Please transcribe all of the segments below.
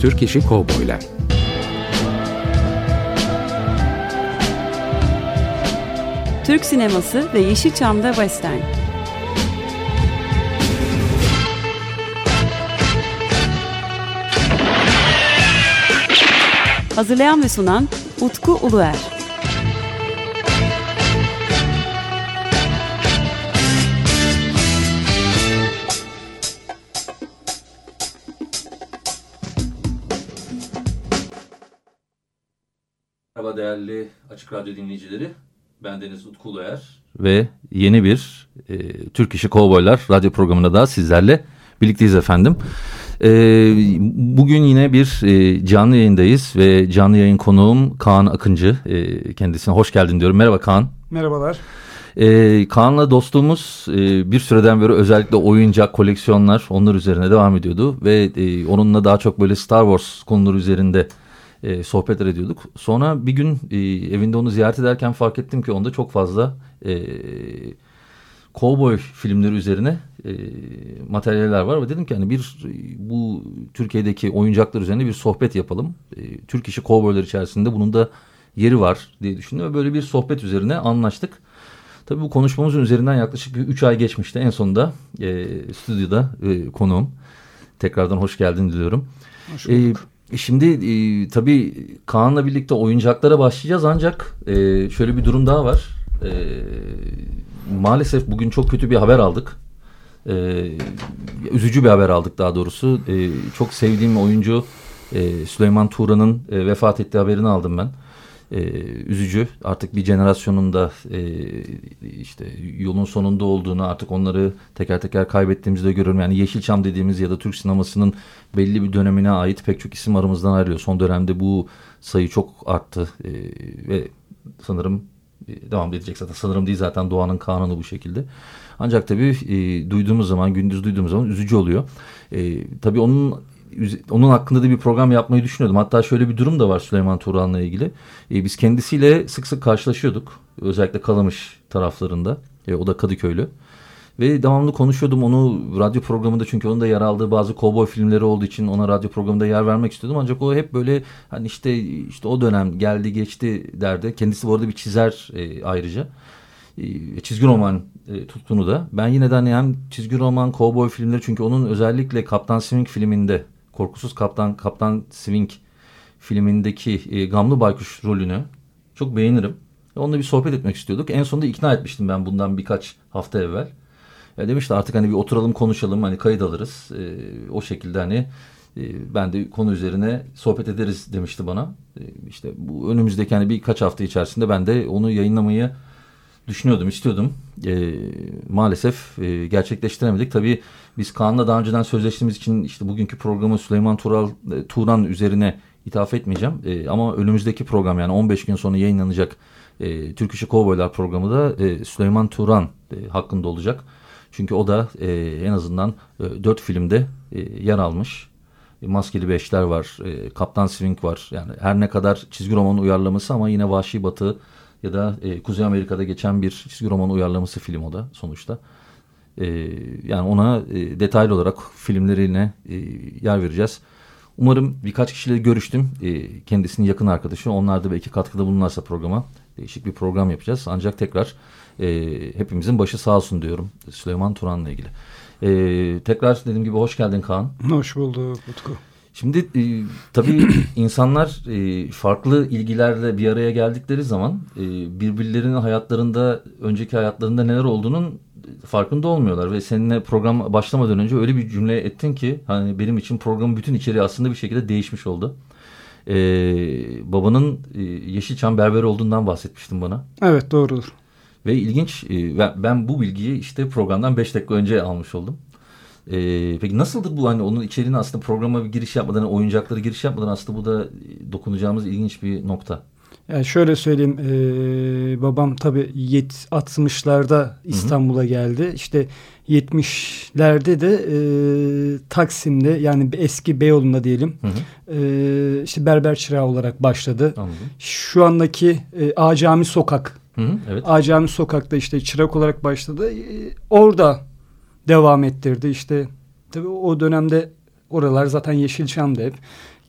Türk İşi Kovboylar Türk sineması ve Yeşilçam'da Western. Hazırlayan ve sunan Utku Uluer. Değerli Açık Radyo dinleyicileri. Ben Deniz Utku Uluer. Ve yeni bir e, Türk İşi Kovboylar radyo programında da sizlerle birlikteyiz efendim. E, bugün yine bir e, canlı yayındayız ve canlı yayın konuğum Kaan Akıncı. E, kendisine hoş geldin diyorum. Merhaba Kaan. Merhabalar. Ee, Kaan'la dostluğumuz e, bir süreden beri özellikle oyuncak, koleksiyonlar onlar üzerine devam ediyordu. Ve e, onunla daha çok böyle Star Wars konuları üzerinde e, sohbetler ediyorduk. Sonra bir gün e, evinde onu ziyaret ederken fark ettim ki onda çok fazla e, cowboy filmleri üzerine e, materyaller var. Ve dedim ki hani bir bu Türkiye'deki oyuncaklar üzerine bir sohbet yapalım. E, Türk işi cowboylar içerisinde bunun da yeri var diye düşündüm ve böyle bir sohbet üzerine anlaştık. Tabii bu konuşmamızın üzerinden yaklaşık 3 ay geçmişti. En sonunda e, stüdyoda e, konuğum. Tekrardan hoş geldin diliyorum. Hoş bulduk. E, şimdi e, tabii Kaan'la birlikte oyuncaklara başlayacağız ancak e, şöyle bir durum daha var. E, maalesef bugün çok kötü bir haber aldık. E, üzücü bir haber aldık daha doğrusu. E, çok sevdiğim oyuncu e, Süleyman Turan'ın e, vefat ettiği haberini aldım ben e, üzücü. Artık bir jenerasyonun da e, işte yolun sonunda olduğunu artık onları teker teker kaybettiğimizde görüyorum. Yani Yeşilçam dediğimiz ya da Türk sinemasının belli bir dönemine ait pek çok isim aramızdan ayrılıyor. Son dönemde bu sayı çok arttı e, ve sanırım e, devam edecek zaten. Sanırım değil zaten doğanın kanunu bu şekilde. Ancak tabii e, duyduğumuz zaman, gündüz duyduğumuz zaman üzücü oluyor. E, tabii onun onun hakkında da bir program yapmayı düşünüyordum. Hatta şöyle bir durum da var Süleyman Turan'la ilgili. E, biz kendisiyle sık sık karşılaşıyorduk. Özellikle Kalamış taraflarında. E, o da Kadıköylü. Ve devamlı konuşuyordum onu radyo programında çünkü onun da yer aldığı bazı kovboy filmleri olduğu için ona radyo programında yer vermek istiyordum. Ancak o hep böyle hani işte işte o dönem geldi geçti derdi. Kendisi bu arada bir çizer e, ayrıca. E, çizgi roman e, tutkunu da. Ben yine de hani hem çizgi roman, kovboy filmleri çünkü onun özellikle Kaptan Swing filminde Korkusuz Kaptan Kaptan Swing filmindeki e, Gamlı Baykuş rolünü çok beğenirim. Onunla bir sohbet etmek istiyorduk. En sonunda ikna etmiştim ben bundan birkaç hafta evvel. Ya demişti artık hani bir oturalım konuşalım hani kayıt alırız. E, o şekilde hani e, ben de konu üzerine sohbet ederiz demişti bana. E, işte bu önümüzdeki hani birkaç hafta içerisinde ben de onu yayınlamayı düşünüyordum, istiyordum. E, maalesef e, gerçekleştiremedik. Tabii biz Kaan'la daha önceden sözleştiğimiz için işte bugünkü programı Süleyman Tural, e, Turan üzerine ithaf etmeyeceğim. E, ama önümüzdeki program yani 15 gün sonra yayınlanacak e, Türk İşi Kovboylar programı da e, Süleyman Turan e, hakkında olacak. Çünkü o da e, en azından e, 4 filmde e, yer almış. E, Maskeli Beşler var, e, Kaptan Swing var. Yani her ne kadar çizgi roman uyarlaması ama yine Vahşi Batı ya da e, Kuzey Amerika'da geçen bir çizgi roman uyarlaması film o da sonuçta. E, yani ona e, detaylı olarak filmlerine e, yer vereceğiz. Umarım birkaç kişiyle görüştüm. E, kendisinin yakın arkadaşı. Onlar da belki katkıda bulunarsa programa değişik bir program yapacağız. Ancak tekrar e, hepimizin başı sağ olsun diyorum Süleyman Turan'la ilgili. E, tekrar dediğim gibi hoş geldin Kaan. Hoş bulduk Utku. Şimdi e, tabii insanlar e, farklı ilgilerle bir araya geldikleri zaman e, birbirlerinin hayatlarında, önceki hayatlarında neler olduğunun farkında olmuyorlar. Ve seninle program başlamadan önce öyle bir cümle ettin ki hani benim için programın bütün içeriği aslında bir şekilde değişmiş oldu. E, babanın e, Yeşilçam berber olduğundan bahsetmiştin bana. Evet doğrudur. Ve ilginç e, ben bu bilgiyi işte programdan beş dakika önce almış oldum. Ee, peki nasıldı bu hani onun içeriğini aslında programa bir giriş yapmadan oyuncakları giriş yapmadan aslında bu da dokunacağımız ilginç bir nokta. Yani şöyle söyleyeyim e, babam tabii 60'larda İstanbul'a geldi. İşte 70'lerde de e, Taksim'de yani eski Beyoğlu'nda diyelim hı hı. E, işte berber çırağı olarak başladı. Anladım. Şu andaki e, A Cami Sokak. Hı hı, evet. A Cami Sokak'ta işte çırak olarak başladı. E, orada devam ettirdi. İşte tabii o dönemde oralar zaten Yeşilçam'dı hep.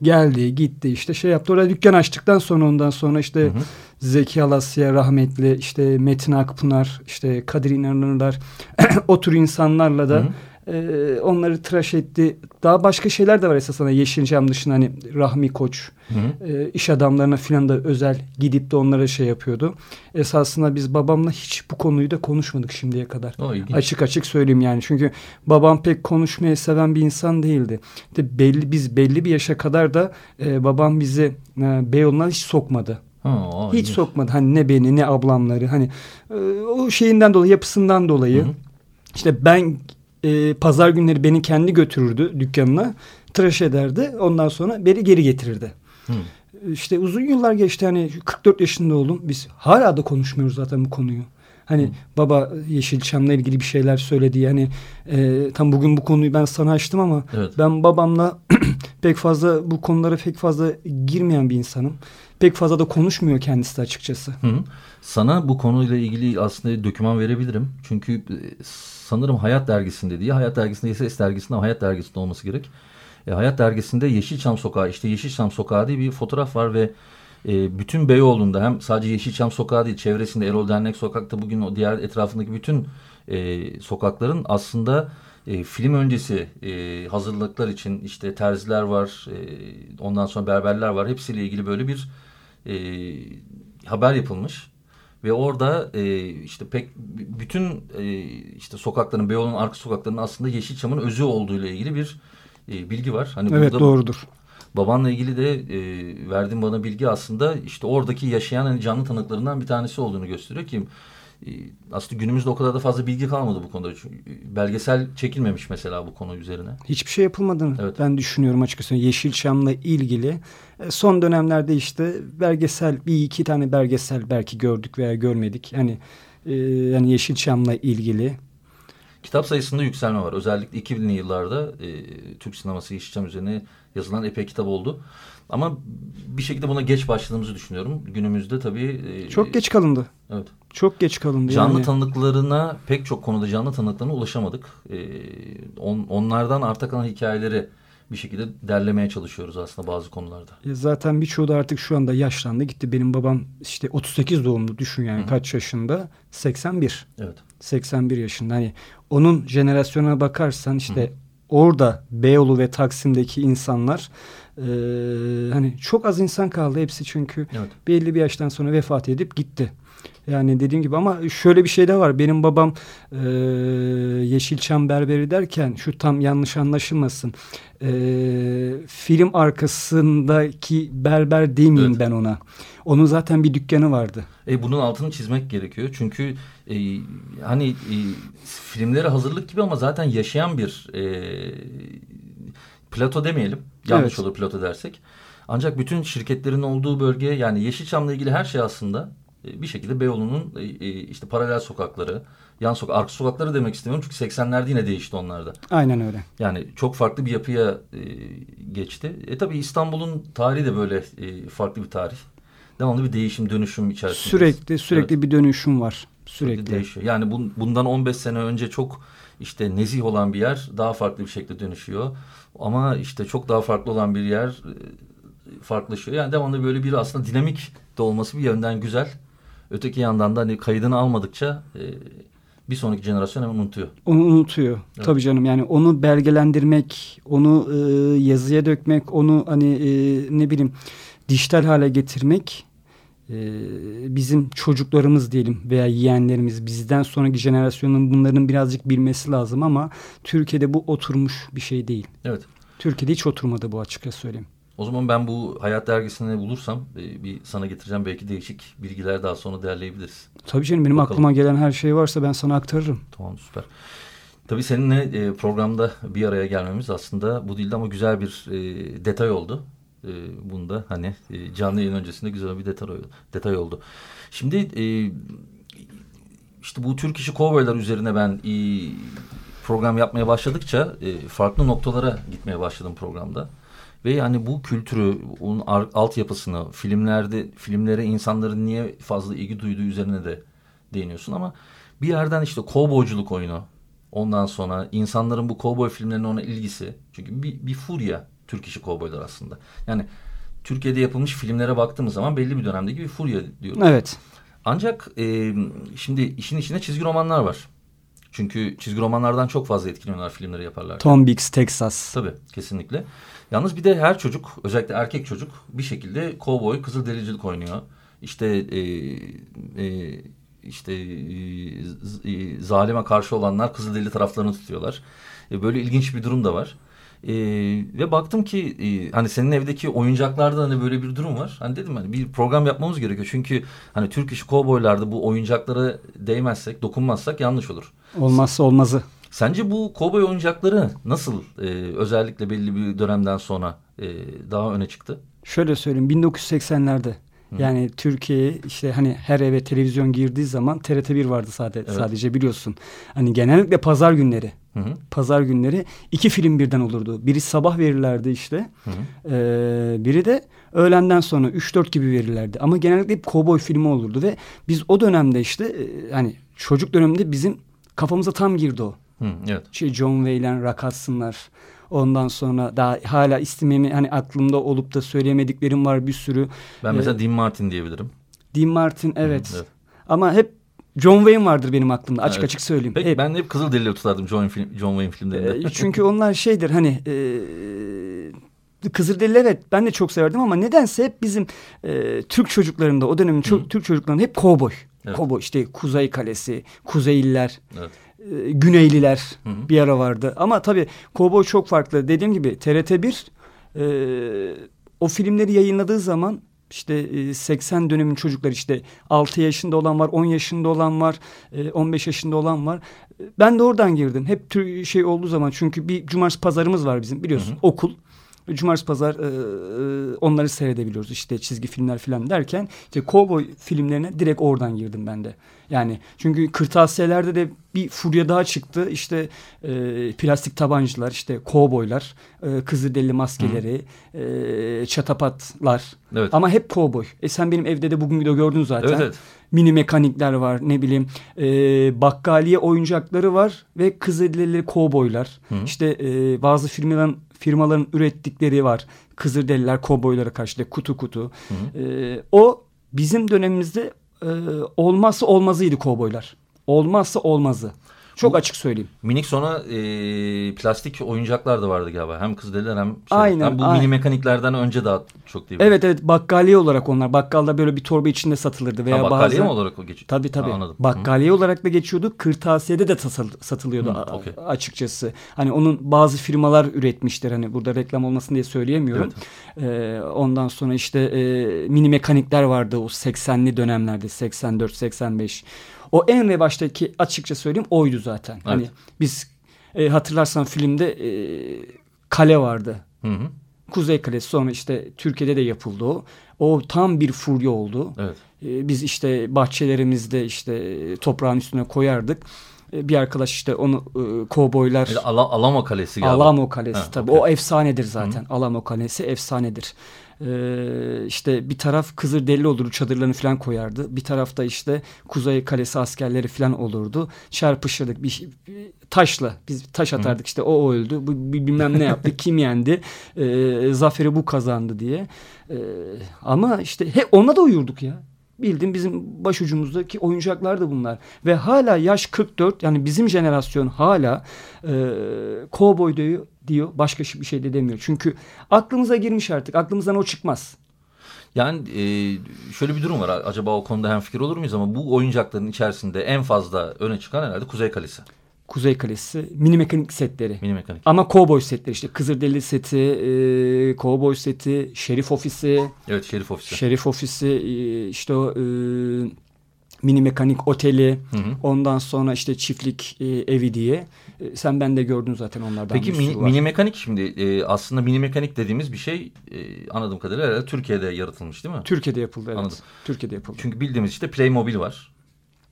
geldi gitti işte şey yaptı. Orada dükkan açtıktan sonra ondan sonra işte hı hı. Zeki Alasya rahmetli işte Metin Akpınar işte Kadir İnanırlar o tür insanlarla da hı hı e, onları tıraş etti. Daha başka şeyler de var esasında Yeşilçam dışında hani Rahmi Koç hı hı. E, iş adamlarına filan da özel gidip de onlara şey yapıyordu. Esasında biz babamla hiç bu konuyu da konuşmadık şimdiye kadar. O, açık açık söyleyeyim yani. Çünkü babam pek konuşmayı seven bir insan değildi. De belli biz belli bir yaşa kadar da e, babam bizi e, Beyoğlu'na hiç sokmadı. Ha, hiç sokmadı. Hani ne beni ne ablamları hani e, o şeyinden dolayı yapısından dolayı. Hı hı. İşte ben e, pazar günleri beni kendi götürürdü dükkanına. Tıraş ederdi. Ondan sonra beni geri getirirdi. Hı. İşte uzun yıllar geçti. Hani 44 yaşında oldum. Biz hala da konuşmuyoruz zaten bu konuyu. Hani Hı. baba Yeşilçam'la ilgili bir şeyler söyledi. Yani e, tam bugün bu konuyu ben sana açtım ama evet. ben babamla pek fazla bu konulara pek fazla girmeyen bir insanım. Pek fazla da konuşmuyor kendisi de açıkçası. Hı. Sana bu konuyla ilgili aslında doküman verebilirim. Çünkü e, sanırım Hayat Dergisi'nde diye. Hayat Dergisi'nde Ses Dergisi'nde Hayat Dergisi'nde olması gerek. E, Hayat Dergisi'nde Yeşilçam Sokağı işte Yeşilçam Sokağı diye bir fotoğraf var ve e, bütün Beyoğlu'nda hem sadece Yeşilçam Sokağı değil çevresinde Erol Dernek Sokak'ta bugün o diğer etrafındaki bütün e, sokakların aslında e, film öncesi e, hazırlıklar için işte terziler var e, ondan sonra berberler var hepsiyle ilgili böyle bir e, haber yapılmış. Ve orada e, işte pek bütün e, işte sokakların, Beyoğlu'nun arka sokaklarının aslında Yeşilçam'ın özü olduğuyla ilgili bir e, bilgi var. Hani evet burada, doğrudur. Babanla ilgili de e, verdiğin bana bilgi aslında işte oradaki yaşayan hani canlı tanıklarından bir tanesi olduğunu gösteriyor ki ee, aslında günümüzde o kadar da fazla bilgi kalmadı bu konuda. Çünkü belgesel çekilmemiş mesela bu konu üzerine. Hiçbir şey yapılmadığını evet. ben düşünüyorum açıkçası. Yeşilçam'la ilgili e, son dönemlerde işte belgesel bir iki tane belgesel belki gördük veya görmedik. Hani e, yani Yeşilçam'la ilgili. Kitap sayısında yükselme var. Özellikle 2000'li yıllarda e, Türk sineması Yeşilçam üzerine yazılan epey kitap oldu. Ama bir şekilde buna geç başladığımızı düşünüyorum. Günümüzde tabii... E, çok geç kalındı. Evet. Çok geç kalındı Canlı yani. tanıklarına pek çok konuda canlı tanıklarına ulaşamadık. Ee, on, onlardan arta kalan hikayeleri bir şekilde derlemeye çalışıyoruz aslında bazı konularda. Ya zaten birçoğu da artık şu anda yaşlandı gitti. Benim babam işte 38 doğumlu düşün yani Hı-hı. kaç yaşında? 81. Evet. 81 yaşında. Hani onun jenerasyonuna bakarsan işte Hı-hı. orada Beyoğlu ve Taksim'deki insanlar e, hani çok az insan kaldı hepsi çünkü evet. belli bir yaştan sonra vefat edip gitti. Yani dediğim gibi ama şöyle bir şey de var. Benim babam e, Yeşilçam berberi derken şu tam yanlış anlaşılmasın. E, film arkasındaki berber demeyeyim evet. ben ona. Onun zaten bir dükkanı vardı. E, bunun altını çizmek gerekiyor. Çünkü e, hani e, filmlere hazırlık gibi ama zaten yaşayan bir e, plato demeyelim. Yanlış evet. olur plato dersek. Ancak bütün şirketlerin olduğu bölge yani Yeşilçam'la ilgili her şey aslında bir şekilde Beyoğlu'nun e, e, işte paralel sokakları, yan sokak, arka sokakları demek istemiyorum çünkü 80'lerde yine değişti onlar da. Aynen öyle. Yani çok farklı bir yapıya geçti. E tabii İstanbul'un tarihi de böyle farklı bir tarih. Devamlı bir değişim, dönüşüm içerisinde. Sürekli, sürekli evet. bir dönüşüm var. Sürekli. sürekli değişiyor. Yani bun, bundan 15 sene önce çok işte nezih olan bir yer daha farklı bir şekilde dönüşüyor. Ama işte çok daha farklı olan bir yer farklılaşıyor. Yani devamlı böyle bir aslında dinamik de olması bir yönden güzel. Öteki yandan da hani kaydını almadıkça e, bir sonraki jenerasyon hemen unutuyor. Onu unutuyor. Evet. Tabii canım yani onu belgelendirmek, onu e, yazıya dökmek, onu hani e, ne bileyim dijital hale getirmek e, bizim çocuklarımız diyelim veya yeğenlerimiz bizden sonraki jenerasyonun bunların birazcık bilmesi lazım ama Türkiye'de bu oturmuş bir şey değil. Evet. Türkiye'de hiç oturmadı bu açıkça söyleyeyim. O zaman ben bu Hayat Dergisi'ni bulursam e, bir sana getireceğim. Belki değişik bilgiler daha sonra derleyebiliriz. Tabii canım benim Bakalım. aklıma gelen her şey varsa ben sana aktarırım. Tamam süper. Tabii seninle e, programda bir araya gelmemiz aslında bu dilde ama güzel bir e, detay oldu. E, bunda hani e, canlı yayın öncesinde güzel bir detay, detay oldu. Şimdi e, işte bu Türk işi kovboylar üzerine ben e, program yapmaya başladıkça e, farklı noktalara gitmeye başladım programda. Ve yani bu kültürü, onun altyapısını, filmlerde filmlere insanların niye fazla ilgi duyduğu üzerine de değiniyorsun ama bir yerden işte kovboyculuk oyunu, ondan sonra insanların bu kovboy filmlerine ona ilgisi. Çünkü bir, bir furya Türk işi kovboylar aslında. Yani Türkiye'de yapılmış filmlere baktığımız zaman belli bir dönemdeki bir furya diyoruz. Evet. Ancak e, şimdi işin içinde çizgi romanlar var. Çünkü çizgi romanlardan çok fazla etkileniyorlar filmleri yaparlar. Tom Biggs, Texas. Tabii kesinlikle. Yalnız bir de her çocuk özellikle erkek çocuk bir şekilde kovboy, kızıldericilik oynuyor. İşte e, e, işte e, e, zalime karşı olanlar kızılderili taraflarını tutuyorlar. E, böyle ilginç bir durum da var. E, ve baktım ki e, hani senin evdeki oyuncaklarda hani böyle bir durum var. Hani dedim hani bir program yapmamız gerekiyor. Çünkü hani Türk işi kovboylarda bu oyuncaklara değmezsek, dokunmazsak yanlış olur. Olmazsa olmazı. Sence bu kovboy oyuncakları nasıl e, özellikle belli bir dönemden sonra e, daha öne çıktı? Şöyle söyleyeyim 1980'lerde yani Türkiye işte hani her eve televizyon girdiği zaman TRT1 vardı sadece, Evet. sadece biliyorsun. Hani genellikle pazar günleri. Hı hı. Pazar günleri iki film birden olurdu. Biri sabah verirlerdi işte. Hı hı. Ee, biri de öğlenden sonra 3-4 gibi verirlerdi. Ama genellikle hep kovboy filmi olurdu ve biz o dönemde işte e, hani çocuk döneminde bizim kafamıza tam girdi o. Hı, evet. Şey John Wayne'ler, Rakatsınlar. Ondan sonra daha hala istimimi hani aklımda olup da söyleyemediklerim var bir sürü. Ben Ee, mesela Dean Martin diyebilirim. Dean Martin evet. evet. Ama hep John Wayne vardır benim aklımda. Açık Evet. açık söyleyeyim. Peki hep. ben hep Kızılderili tutardım John, film, John Wayne filmlerinde. Ee, çünkü onlar şeydir hani e, Kızılderili evet ben de çok severdim ama nedense hep bizim e, Türk çocuklarında o dönemin çok. Türk çocuklarında hep kovboy. Evet. Kovboy işte Kuzey Kalesi, Kuzeyliler, evet. e, Güneyliler Hı hı. bir ara vardı. Ama tabii kovboy çok farklı. Dediğim gibi TRT1 e, o filmleri yayınladığı zaman işte e, 80 dönemin çocuklar işte 6 yaşında olan var, 10 yaşında olan var, e, 15 yaşında olan var. E, Ben de oradan girdim. Hep şey olduğu zaman çünkü bir cumartesi pazarımız var bizim biliyorsun Hı hı. okul. Cumartesi pazar e, e, onları seyredebiliyoruz işte çizgi filmler falan derken işte kovboy filmlerine direkt oradan girdim ben de. Yani çünkü kırtasiyelerde de bir furya daha çıktı işte e, plastik tabancalar işte kovboylar e, kızılderili maskeleri e, çatapatlar Evet. ama hep kovboy. E sen benim evde de bugün video gördün zaten. Evet, evet. Mini mekanikler var ne bileyim e, bakkaliye oyuncakları var ve kızılderili kovboylar. Hı. İşte e, bazı firmaların firmaların ürettikleri var. Kızılderililer kovboylara karşı da kutu kutu. Hı. E, o bizim dönemimizde e, olmazsa olmazıydı kovboylar. Olmazsa olmazı. Çok açık söyleyeyim. Minik sonra e, plastik oyuncaklar da vardı galiba. Hem Kızılderililer hem şey. Aynen, Hem bu aynen. mini mekaniklerden önce daha çok değil mi? Evet evet bakkaliye olarak onlar. Bakkalda böyle bir torba içinde satılırdı veya Ha, bakkaliye bazen mi olarak o geçiyor? Tabii tabii. Ha, anladım. Bakkaliye olarak da geçiyordu. Kırtasiyede de satılıyordu Hı, okey. açıkçası. Hani onun bazı firmalar üretmiştir. Hani burada reklam olmasın diye söyleyemiyorum. Ee, ondan sonra işte e, mini mekanikler vardı o 80'li dönemlerde 84 85. O en revaçtaki açıkça söyleyeyim oydu zaten. Hani Evet. biz e, hatırlarsan filmde e, kale vardı. Hı hı. Kuzey Kalesi sonra işte Türkiye'de de yapıldı o. O tam bir furya oldu. Evet. Ee, biz işte bahçelerimizde işte e, toprağın üstüne koyardık. Ee, bir arkadaş işte onu e, kovboylar Ala- Alamo Kalesi galiba. Alamo Kalesi Ha, tabii okey. o efsanedir zaten. Alamo Kalesi efsanedir. Ee, işte bir taraf Kızılderili olurdu çadırlarını falan koyardı. Bir tarafta işte Kuzey Kalesi askerleri falan olurdu. Çarpışırdık bir, bir taşla biz taş atardık işte o öldü bu bilmem ne yaptı kim yendi Ee, zaferi bu kazandı diye. Ee, ama işte he, ona da uyurduk ya. Bildiğin bizim başucumuzdaki oyuncaklar da bunlar. Ve hala yaş 44 yani bizim jenerasyon hala e, kovboy diyor, diyor. Başka bir şey de demiyor. Çünkü aklımıza girmiş artık. Aklımızdan o çıkmaz. Yani e, şöyle bir durum var. Acaba o konuda hem fikir olur muyuz ama bu oyuncakların içerisinde en fazla öne çıkan herhalde Kuzey Kalesi. Kuzey Kalesi, mini mekanik setleri. Mini mekanik. Ama kovboy setleri işte Kızılderili seti, e, kovboy seti, şerif ofisi, Evet Şerif Ofisi. şerif ofisi, e, işte o e, mini mekanik oteli, Hı hı. ondan sonra işte çiftlik e, evi diye. E, sen ben de gördün zaten onlardan Peki mini, mini mekanik şimdi e, aslında mini mekanik dediğimiz bir şey e, anladığım kadarıyla herhalde Türkiye'de yaratılmış değil mi? Türkiye'de yapıldı evet. Anladım. Türkiye'de yapıldı. Çünkü bildiğimiz işte Playmobil var.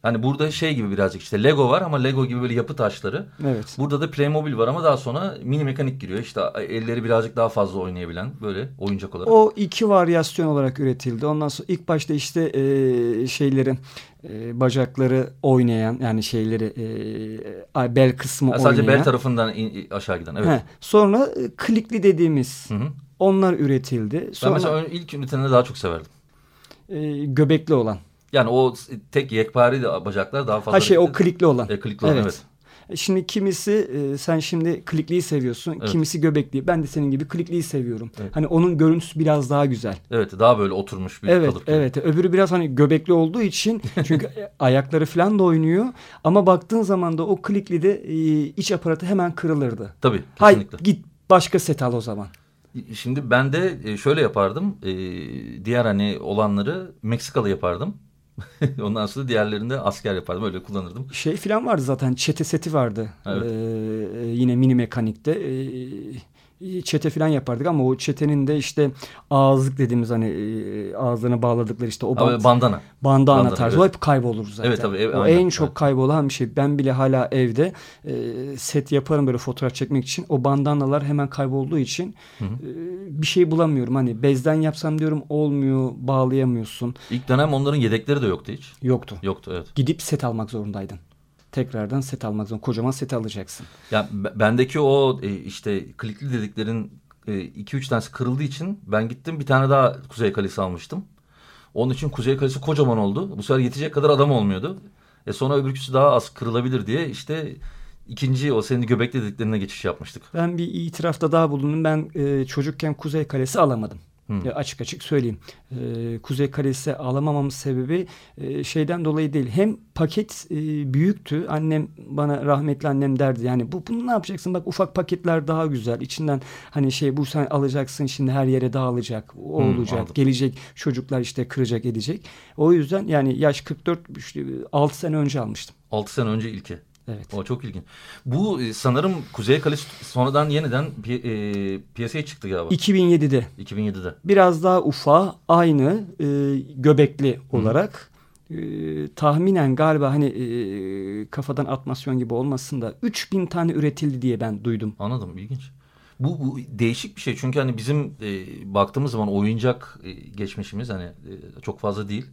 Hani burada şey gibi birazcık işte Lego var ama Lego gibi böyle yapı taşları. Evet. Burada da Playmobil var ama daha sonra mini mekanik giriyor. İşte elleri birazcık daha fazla oynayabilen böyle oyuncak olarak. O iki varyasyon olarak üretildi. Ondan sonra ilk başta işte e, şeylerin e, bacakları oynayan yani şeyleri e, bel kısmı ha, sadece oynayan. bel tarafından in, aşağı giden. Evet. He, sonra e, klikli dediğimiz Hı hı. onlar üretildi. Sonra Ben mesela ilk üretenleri daha çok severdim. e, göbekli olan. Yani o tek yekpare bacaklar daha fazla. Ha şey o klikli olan. E, klikli olan, evet. E, Şimdi kimisi e, sen şimdi klikliyi seviyorsun, Evet. kimisi göbekli. Ben de senin gibi klikliyi seviyorum. Evet. Hani onun görüntüsü biraz daha güzel. Evet daha böyle oturmuş bir Evet, kalıp. gibi. evet. Öbürü biraz hani göbekli olduğu için çünkü ayakları falan da oynuyor. Ama baktığın zaman da o klikli de e, iç aparatı hemen kırılırdı. Tabii Hay kesinlikle. git başka set al o zaman. Şimdi ben de e, şöyle yapardım. E, diğer hani olanları Meksikalı yapardım. Ondan sonra diğerlerini de asker yapardım. Öyle kullanırdım. Şey falan vardı zaten çete seti vardı. Evet. Ee, yine mini mekanikte. Ee, çete falan yapardık ama o çetenin de işte ağızlık dediğimiz hani e, ağzına bağladıkları işte o band, bandana. bandana bandana, tarzı evet. hep kaybolur zaten. Evet, tabii, ev- o aynen, en çok evet. kaybolan bir şey. Ben bile hala evde e, set yaparım böyle fotoğraf çekmek için. O bandanalar hemen kaybolduğu için e, bir şey bulamıyorum. Hani bezden yapsam diyorum olmuyor, bağlayamıyorsun. İlk dönem onların yedekleri de yoktu hiç. Yoktu. Yoktu evet. Gidip set almak zorundaydın. Tekrardan set almak zorunda. Kocaman set alacaksın. Ya be- bendeki o e, işte klikli dediklerin 2-3 tanesi kırıldığı için ben gittim bir tane daha Kuzey Kalesi almıştım. Onun için Kuzey Kalesi kocaman oldu. Bu sefer yetecek kadar adam olmuyordu. E sonra öbürküsü daha az kırılabilir diye işte ikinci o senin göbekli dediklerine geçiş yapmıştık. Ben bir itirafta daha bulundum. Ben e, çocukken Kuzey Kalesi alamadım. Hmm. Açık açık söyleyeyim. E, Kuzey Kalesi alamamamın sebebi e, şeyden dolayı değil. Hem paket e, büyüktü. Annem bana rahmetli annem derdi. Yani bu bunu ne yapacaksın? Bak ufak paketler daha güzel. İçinden hani şey bu sen alacaksın şimdi her yere dağılacak. O Hmm, olacak. anladım. Gelecek çocuklar işte kıracak edecek. O yüzden yani yaş 44 işte 6 sene önce almıştım. 6 sene önce ilki. Evet. O çok ilginç. Bu e, sanırım Kuzey Kalesi sonradan yeniden pi- e, piyasaya çıktı galiba. 2007'de 2007'de. biraz daha ufa aynı e, göbekli olarak e, tahminen galiba hani e, kafadan atmasyon gibi olmasın da 3000 tane üretildi diye ben duydum. Anladım ilginç. Bu, bu değişik bir şey çünkü hani bizim e, baktığımız zaman oyuncak e, geçmişimiz hani e, çok fazla değil.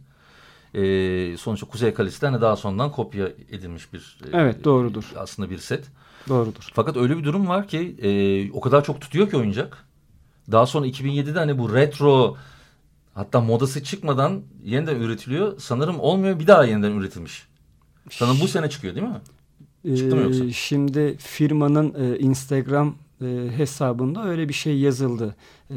E, sonuçta Kuzey Kalesi de hani daha sonradan kopya edilmiş bir e, Evet, doğrudur. aslında bir set. Doğrudur. Fakat öyle bir durum var ki e, o kadar çok tutuyor ki oyuncak. Daha sonra 2007'de hani bu retro hatta modası çıkmadan yeniden üretiliyor. Sanırım olmuyor bir daha yeniden üretilmiş. Sanırım bu sene çıkıyor değil mi? Çıktı mı Ee, yoksa? Şimdi firmanın e, Instagram e, hesabında öyle bir şey yazıldı. E,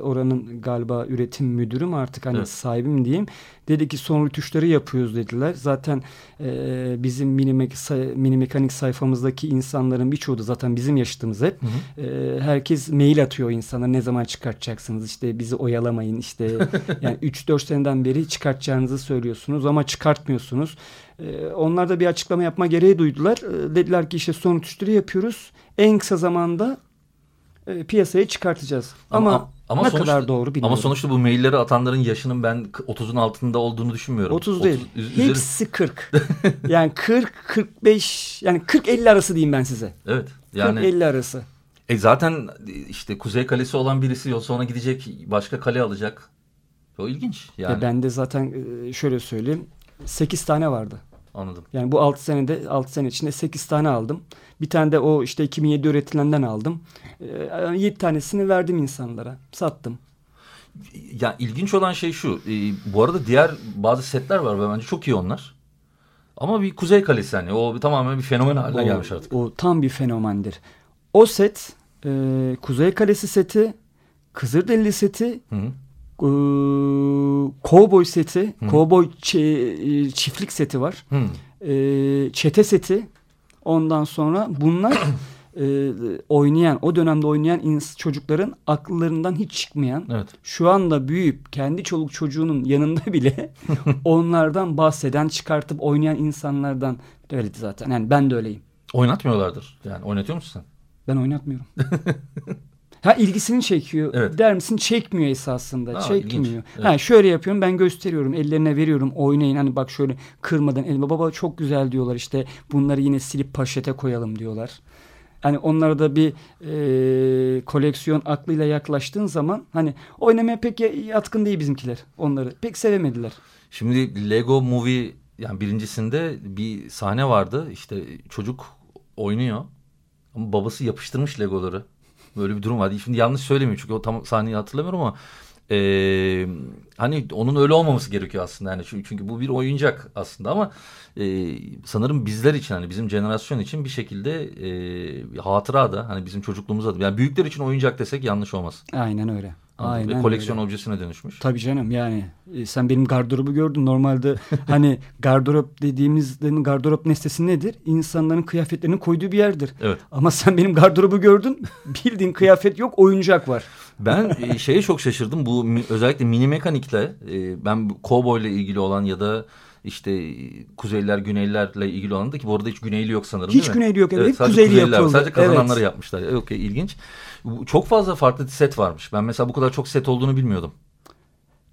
oranın galiba üretim müdürü mü artık hani Evet. sahibim diyeyim. Dedi ki son rütuşları yapıyoruz dediler. Zaten e, bizim mini, say- mini mekanik sayfamızdaki insanların birçoğu da zaten bizim yaşıtımız hep. E, herkes mail atıyor insanlara ne zaman çıkartacaksınız işte bizi oyalamayın işte yani 3-4 seneden beri çıkartacağınızı söylüyorsunuz ama çıkartmıyorsunuz. E, onlar da bir açıklama yapma gereği duydular. E, dediler ki işte son rütuşları yapıyoruz. En kısa zamanda e, piyasaya çıkartacağız. Ama, ama ne sonuçta- kadar doğru bilmiyorum. Ama sonuçta bu mailleri atanların yaşının ben 30'un altında olduğunu düşünmüyorum. 30 değil. 30 üzeri- Hepsi 40. yani 40 45 yani 40 50 arası diyeyim ben size. Evet. 40 Yani 50 arası. e zaten işte Kuzey Kalesi olan birisi yol sonra gidecek başka kale alacak. O ilginç yani. Ya ben de zaten e, şöyle söyleyeyim 8 tane vardı. Anladım. Yani bu 6 senede 6 sene içinde 8 tane aldım. Bir tane de o işte 2007 üretilenden aldım. Ee, 7 tanesini verdim insanlara. Sattım. Ya ilginç olan şey şu. e, bu arada diğer bazı setler var ve bence çok iyi onlar. Ama bir Kuzey Kalesi hani o tamamen bir fenomen haline o, gelmiş artık. o tam bir fenomendir. O set e, Kuzey Kalesi seti, Kızılderili seti, Hı -hı. E, Cowboy seti, Cowboy çi- e, çiftlik seti var. Hı. E, çete seti. Ondan sonra bunlar e, oynayan, o dönemde oynayan çocukların akıllarından hiç çıkmayan, Evet. şu anda büyüyüp kendi çoluk çocuğunun yanında bile onlardan bahseden, çıkartıp oynayan insanlardan öyleydi zaten. Yani ben de öyleyim. Oynatmıyorlardır. Yani oynatıyor musun sen? Ben oynatmıyorum. Ha ilgisini çekiyor. Evet. Der misin? Çekmiyor esasında. Ha, Çekmiyor. ilginç. Evet. Ha şöyle yapıyorum ben gösteriyorum. Ellerine veriyorum. Oynayın. Hani bak şöyle kırmadan elime baba çok güzel diyorlar. İşte bunları yine silip paşete koyalım diyorlar. Hani onlara da bir e, koleksiyon aklıyla yaklaştığın zaman hani oynamaya pek ya- yatkın değil bizimkiler. Onları pek sevemediler. Şimdi Lego Movie yani birincisinde bir sahne vardı. İşte çocuk oynuyor ama babası yapıştırmış Legoları. Böyle bir durum vardı. Şimdi yanlış söylemiyorum çünkü o tam sahneyi hatırlamıyorum ama eee, hani onun öyle olmaması gerekiyor aslında. Yani çünkü, çünkü bu bir oyuncak aslında ama eee, sanırım bizler için hani bizim jenerasyon için bir şekilde eee hatıra da hani bizim çocukluğumuzda da yani büyükler için oyuncak desek yanlış olmaz. Aynen öyle. Mı? Aynen Ve koleksiyon öyle. objesine dönüşmüş. Tabii canım yani e, sen benim gardırobu gördün. Normalde hani gardırop dediğimiz demin gardırop nesnesi nedir? İnsanların kıyafetlerini koyduğu bir yerdir. Evet. Ama sen benim gardırobu gördün. Bildiğin kıyafet yok oyuncak var. Ben e, şeye çok şaşırdım. Bu özellikle mini mekanikle e, ben kovboyla ilgili olan ya da işte e, kuzeyliler güneylilerle ilgili olan da ki bu arada hiç güneyli yok sanırım Hiç değil mi? güneyli yok, evet. Hep sadece kuzeyli kuzeyliler yapıldı. Sadece kazananları Evet. yapmışlar. E, ilginç. Çok fazla farklı set varmış. Ben mesela bu kadar çok set olduğunu bilmiyordum.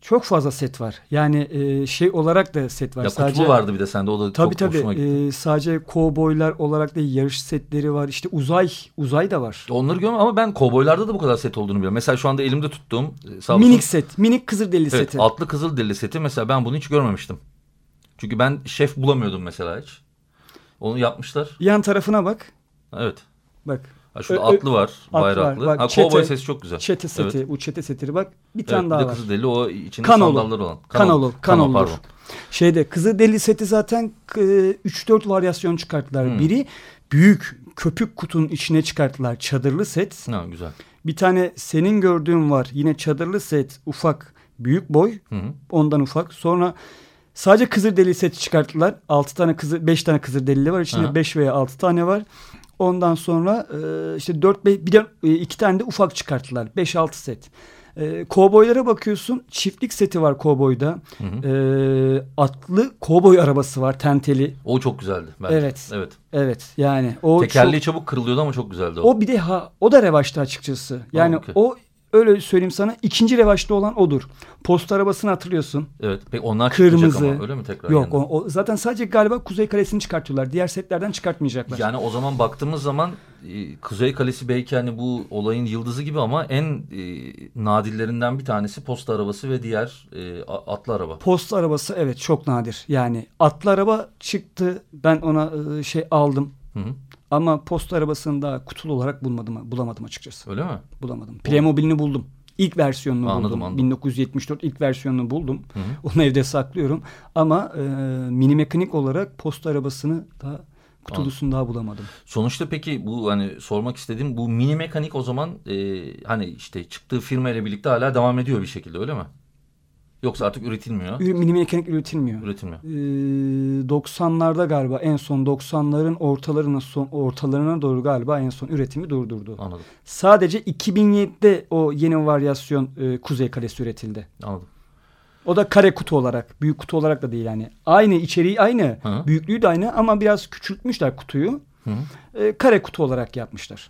Çok fazla set var. Yani e, şey olarak da set var. Ya sadece kutlu vardı bir de sende o da Tabii çok tabii. hoşuma gitti. E, sadece kovboylar olarak da yarış setleri var. İşte uzay, uzay da var. Onları görmüyorum ama ben kovboylarda da bu kadar set olduğunu biliyorum. Mesela şu anda elimde tuttuğum e, sağ olsun- Minik set, minik Kızılderili Evet, seti. atlı kızıl deli seti mesela ben bunu hiç görmemiştim. Çünkü ben şef bulamıyordum mesela hiç. Onu yapmışlar. Yan tarafına bak. Evet. Bak. Ha, şurada Ö- ö- atlı var, bayraklı. var. Bak, ha, çete- kovboy sesi çok güzel. Çete seti, Evet. bu çete setleri bak. Bir Evet, tane bir daha de var. kızıl deli o içinde Kanolu. sandalları olan. Kanolu, kanolu, pardon. Şeyde Kızılderili seti zaten e, 3-4 varyasyon çıkarttılar. Hmm. Biri büyük köpük kutunun içine çıkarttılar çadırlı set. Ha, güzel. Bir tane senin gördüğün var. Yine çadırlı set ufak büyük boy. Hı hı. Ondan ufak. Sonra sadece Kızılderili seti çıkarttılar. 6 tane kızı 5 tane Kızılderili var. İçinde Aha. 5 veya 6 tane var. Ondan sonra e, işte 4 bir de e, iki tane de ufak çıkarttılar. 5-6 set. E, kovboylara bakıyorsun. Çiftlik seti var kovboyda. E, atlı kovboy arabası var tenteli. O çok güzeldi bence. Evet. Evet. Evet yani o Tekerleği çok- çabuk kırılıyordu ama çok güzeldi o. o bir de ha o da revaçta açıkçası. Yani okey. o öyle söyleyeyim sana ikinci revaçta olan odur. Post arabasını hatırlıyorsun. Evet. Peki onlar Kırmızı. ama öyle mi tekrar? Yok o, o zaten sadece galiba Kuzey Kalesi'ni çıkartıyorlar. Diğer setlerden çıkartmayacaklar. Yani o zaman baktığımız zaman e, Kuzey Kalesi belki hani bu olayın yıldızı gibi ama en e, nadillerinden bir tanesi posta arabası ve diğer e, atlı araba. Post arabası evet çok nadir. Yani atlı araba çıktı. Ben ona e, şey aldım. Hı hı. Ama post arabasını daha kutulu olarak bulmadım, bulamadım açıkçası. Öyle mi? Bulamadım. Playmobil'ini buldum. İlk versiyonunu Anladım, buldum. anladım. 1974 ilk versiyonunu buldum. Hı hı. Onu evde saklıyorum. Ama e, mini mekanik olarak posta arabasını daha kutulusunu daha bulamadım. Sonuçta peki bu hani sormak istediğim bu mini mekanik o zaman e, hani işte çıktığı firma ile birlikte hala devam ediyor bir şekilde öyle mi? Yoksa artık üretilmiyor. Mini mekanik üretilmiyor. Üretilmiyor. Ee, 90'larda galiba en son 90'ların ortalarına son ortalarına doğru galiba en son üretimi durdurdu. Anladım. Sadece 2007'de o yeni varyasyon e, Kuzey Kalesi üretildi. Anladım. O da kare kutu olarak, büyük kutu olarak da değil yani. Aynı içeriği aynı, Hı. büyüklüğü de aynı ama biraz küçültmüşler kutuyu. Hı. E, kare kutu olarak yapmışlar.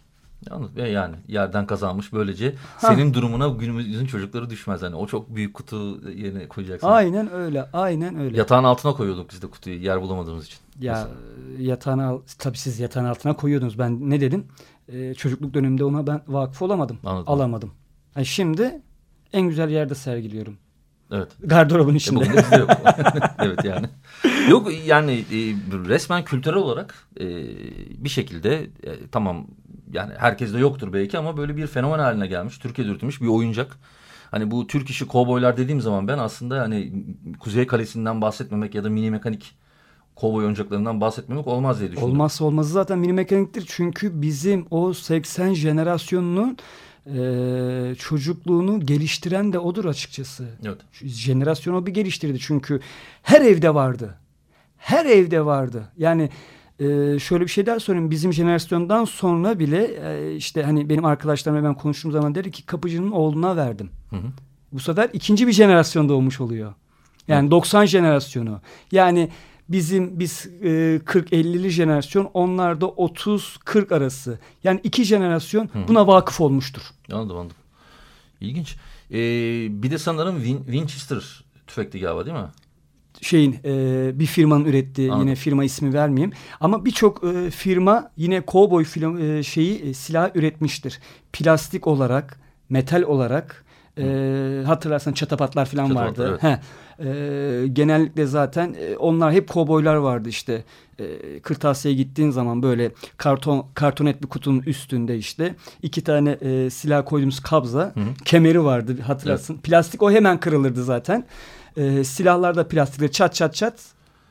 Anladım. E yani yerden kazanmış böylece Ha. senin durumuna günümüzün çocukları düşmez. Hani o çok büyük kutu yerine koyacaksın. Aynen öyle, aynen öyle. Yatağın altına koyuyorduk biz de kutuyu yer bulamadığımız için. Ya Mesela. yatağın al- tabii siz yatağın altına koyuyordunuz. Ben ne dedim? Ee, çocukluk döneminde ona ben vakıf olamadım. Anladım. Alamadım. Yani şimdi en güzel yerde sergiliyorum. Evet. Gardırobun E içinde. bizde yok. evet yani. Yok yani e, resmen kültürel olarak e, bir şekilde e, tamam yani herkeste yoktur belki ama böyle bir fenomen haline gelmiş. Türkiye'de üretilmiş bir oyuncak. Hani bu Türk işi kovboylar dediğim zaman ben aslında hani Kuzey Kalesi'nden bahsetmemek ya da mini mekanik kovboy oyuncaklarından bahsetmemek olmaz diye düşündüm. Olmazsa olmazı zaten mini mekaniktir. Çünkü bizim o 80 jenerasyonunun e, çocukluğunu geliştiren de odur açıkçası. Evet. Jenerasyonu bir geliştirdi. Çünkü her evde vardı. Her evde vardı. Yani e, şöyle bir şey daha söyleyeyim. Bizim jenerasyondan sonra bile e, işte hani benim arkadaşlarımla ben konuştuğum zaman dedi ki kapıcının oğluna verdim. Hı hı. Bu sefer ikinci bir jenerasyon doğmuş oluyor. Yani 90 jenerasyonu. Yani Bizim biz e, 40-50'li jenerasyon onlarda 30-40 arası. Yani iki jenerasyon Hı. buna vakıf olmuştur. Anladım anladım. İlginç. Ee, bir de sanırım Win Winchester tüfekli galiba değil mi? Şeyin e, bir firmanın ürettiği Anladım. yine firma ismi vermeyeyim ama birçok e, firma yine kovboy film e, şeyi e, silah üretmiştir. Plastik olarak, metal olarak e, hatırlarsan çatapatlar falan Çatapatlar, vardı. Evet. E, genellikle zaten e, onlar hep kovboylar vardı işte. E, kırtasiyeye gittiğin zaman böyle karton kartonet bir kutunun üstünde işte iki tane e, silah koyduğumuz kabza, Hı -hı. kemeri vardı hatırlarsın. Evet. Plastik o hemen kırılırdı zaten. E, silahlar da plastikle çat çat çat.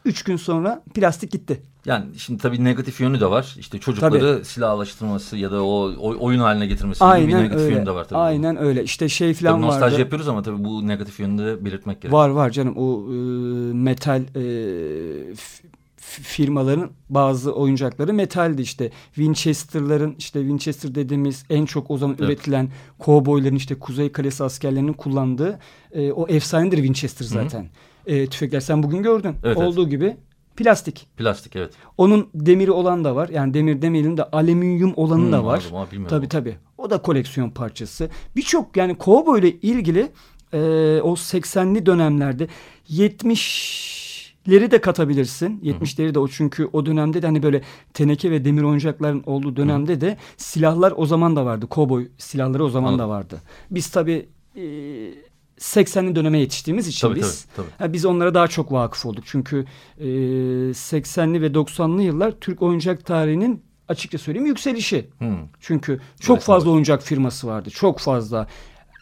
Üç gün sonra plastik gitti. Yani şimdi tabii negatif yönü de var. İşte çocukları tabii. silahlaştırması ya da o, o oyun haline getirmesi Aynen gibi bir negatif öyle. yönü de var tabii. Aynen öyle. İşte şey falan tabii nostalji vardı. yapıyoruz ama tabii bu negatif yönünü de belirtmek gerekiyor. Var var canım. O e, metal e, firmaların bazı oyuncakları metaldi işte. Winchester'ların işte Winchester dediğimiz en çok o zaman evet. üretilen kovboyların işte Kuzey Kalesi askerlerinin kullandığı e, o efsanedir Winchester zaten. Hı -hı. E, tüfekler sen bugün gördün. Evet, Olduğu evet. gibi plastik. Plastik evet. Onun demiri olan da var. Yani demir demeyelim de alüminyum olanı hmm, da var. Anladım, tabii tabii. O da koleksiyon parçası. Birçok yani kovboy ile ilgili e, o 80'li dönemlerde 70 leri de katabilirsin. 70'leri de o çünkü o dönemde de hani böyle teneke ve demir oyuncakların olduğu dönemde de silahlar o zaman da vardı. Kovboy silahları o zaman Anladım. da vardı. Biz tabii e, 80'li döneme yetiştiğimiz için tabii, biz tabii, tabii. biz onlara daha çok vakıf olduk. Çünkü e, 80'li ve 90'lı yıllar Türk oyuncak tarihinin açıkça söyleyeyim yükselişi. Hmm. Çünkü çok evet, fazla evet. oyuncak firması vardı. Çok fazla.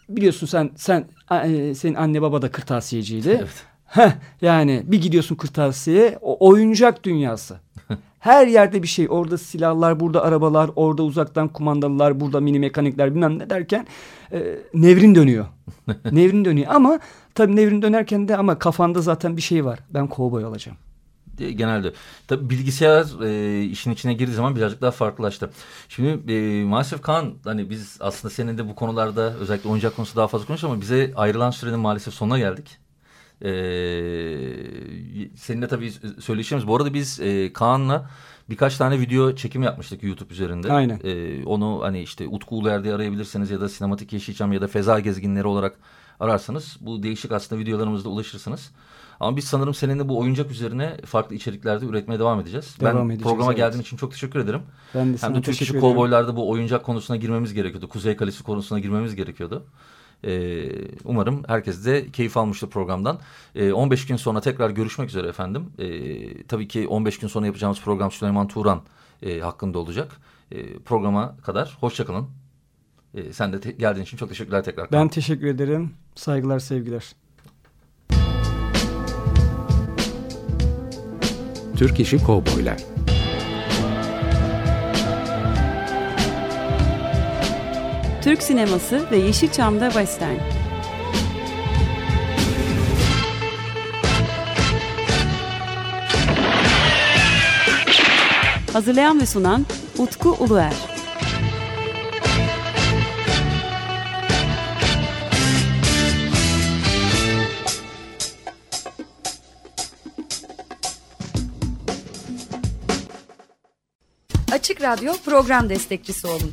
Biliyorsun sen sen e, senin anne baba da kırtasiyeciydi. Evet. Heh, yani bir gidiyorsun kırtasiye o oyuncak dünyası. Her yerde bir şey. Orada silahlar, burada arabalar, orada uzaktan kumandalılar, burada mini mekanikler bilmem ne derken e, nevrin dönüyor. nevrin dönüyor ama tabii nevrin dönerken de ama kafanda zaten bir şey var. Ben kovboy olacağım genelde. Tabii bilgisayar e, işin içine girdiği zaman birazcık daha farklılaştı. Şimdi e, maalesef Kaan hani biz aslında senin de bu konularda özellikle oyuncak konusu daha fazla konuşuyoruz ama bize ayrılan sürenin maalesef sonuna geldik. Ee, seninle tabii söyleşeceğimiz. Bu arada biz e, Kaan'la birkaç tane video çekim yapmıştık YouTube üzerinde. Aynen. Ee, onu hani işte Utku Uler'de arayabilirsiniz ya da Sinematik Yeşilçam ya da Feza Gezginleri olarak ararsanız bu değişik aslında videolarımızda ulaşırsınız. Ama biz sanırım seninle bu oyuncak üzerine farklı içeriklerde üretmeye devam edeceğiz. Devam ben programa evet. geldiğin için çok teşekkür ederim. Ben de Hem de Türk İşi Kovboylar'da bu oyuncak konusuna girmemiz gerekiyordu. Kuzey Kalesi konusuna girmemiz gerekiyordu. E, umarım herkes de keyif almıştır programdan. E, ee, 15 gün sonra tekrar görüşmek üzere efendim. E, tabii ki 15 gün sonra yapacağımız program Süleyman Turan e, hakkında olacak. E, programa kadar hoşçakalın. E, sen de geldiğin için çok teşekkürler tekrar. Ben teşekkür ederim. Saygılar, sevgiler. Türk İşi Kovboylar Türk sineması ve Yeşilçam'da Western. Hazırlayan ve sunan Utku Uluer. Açık Radyo program destekçisi olun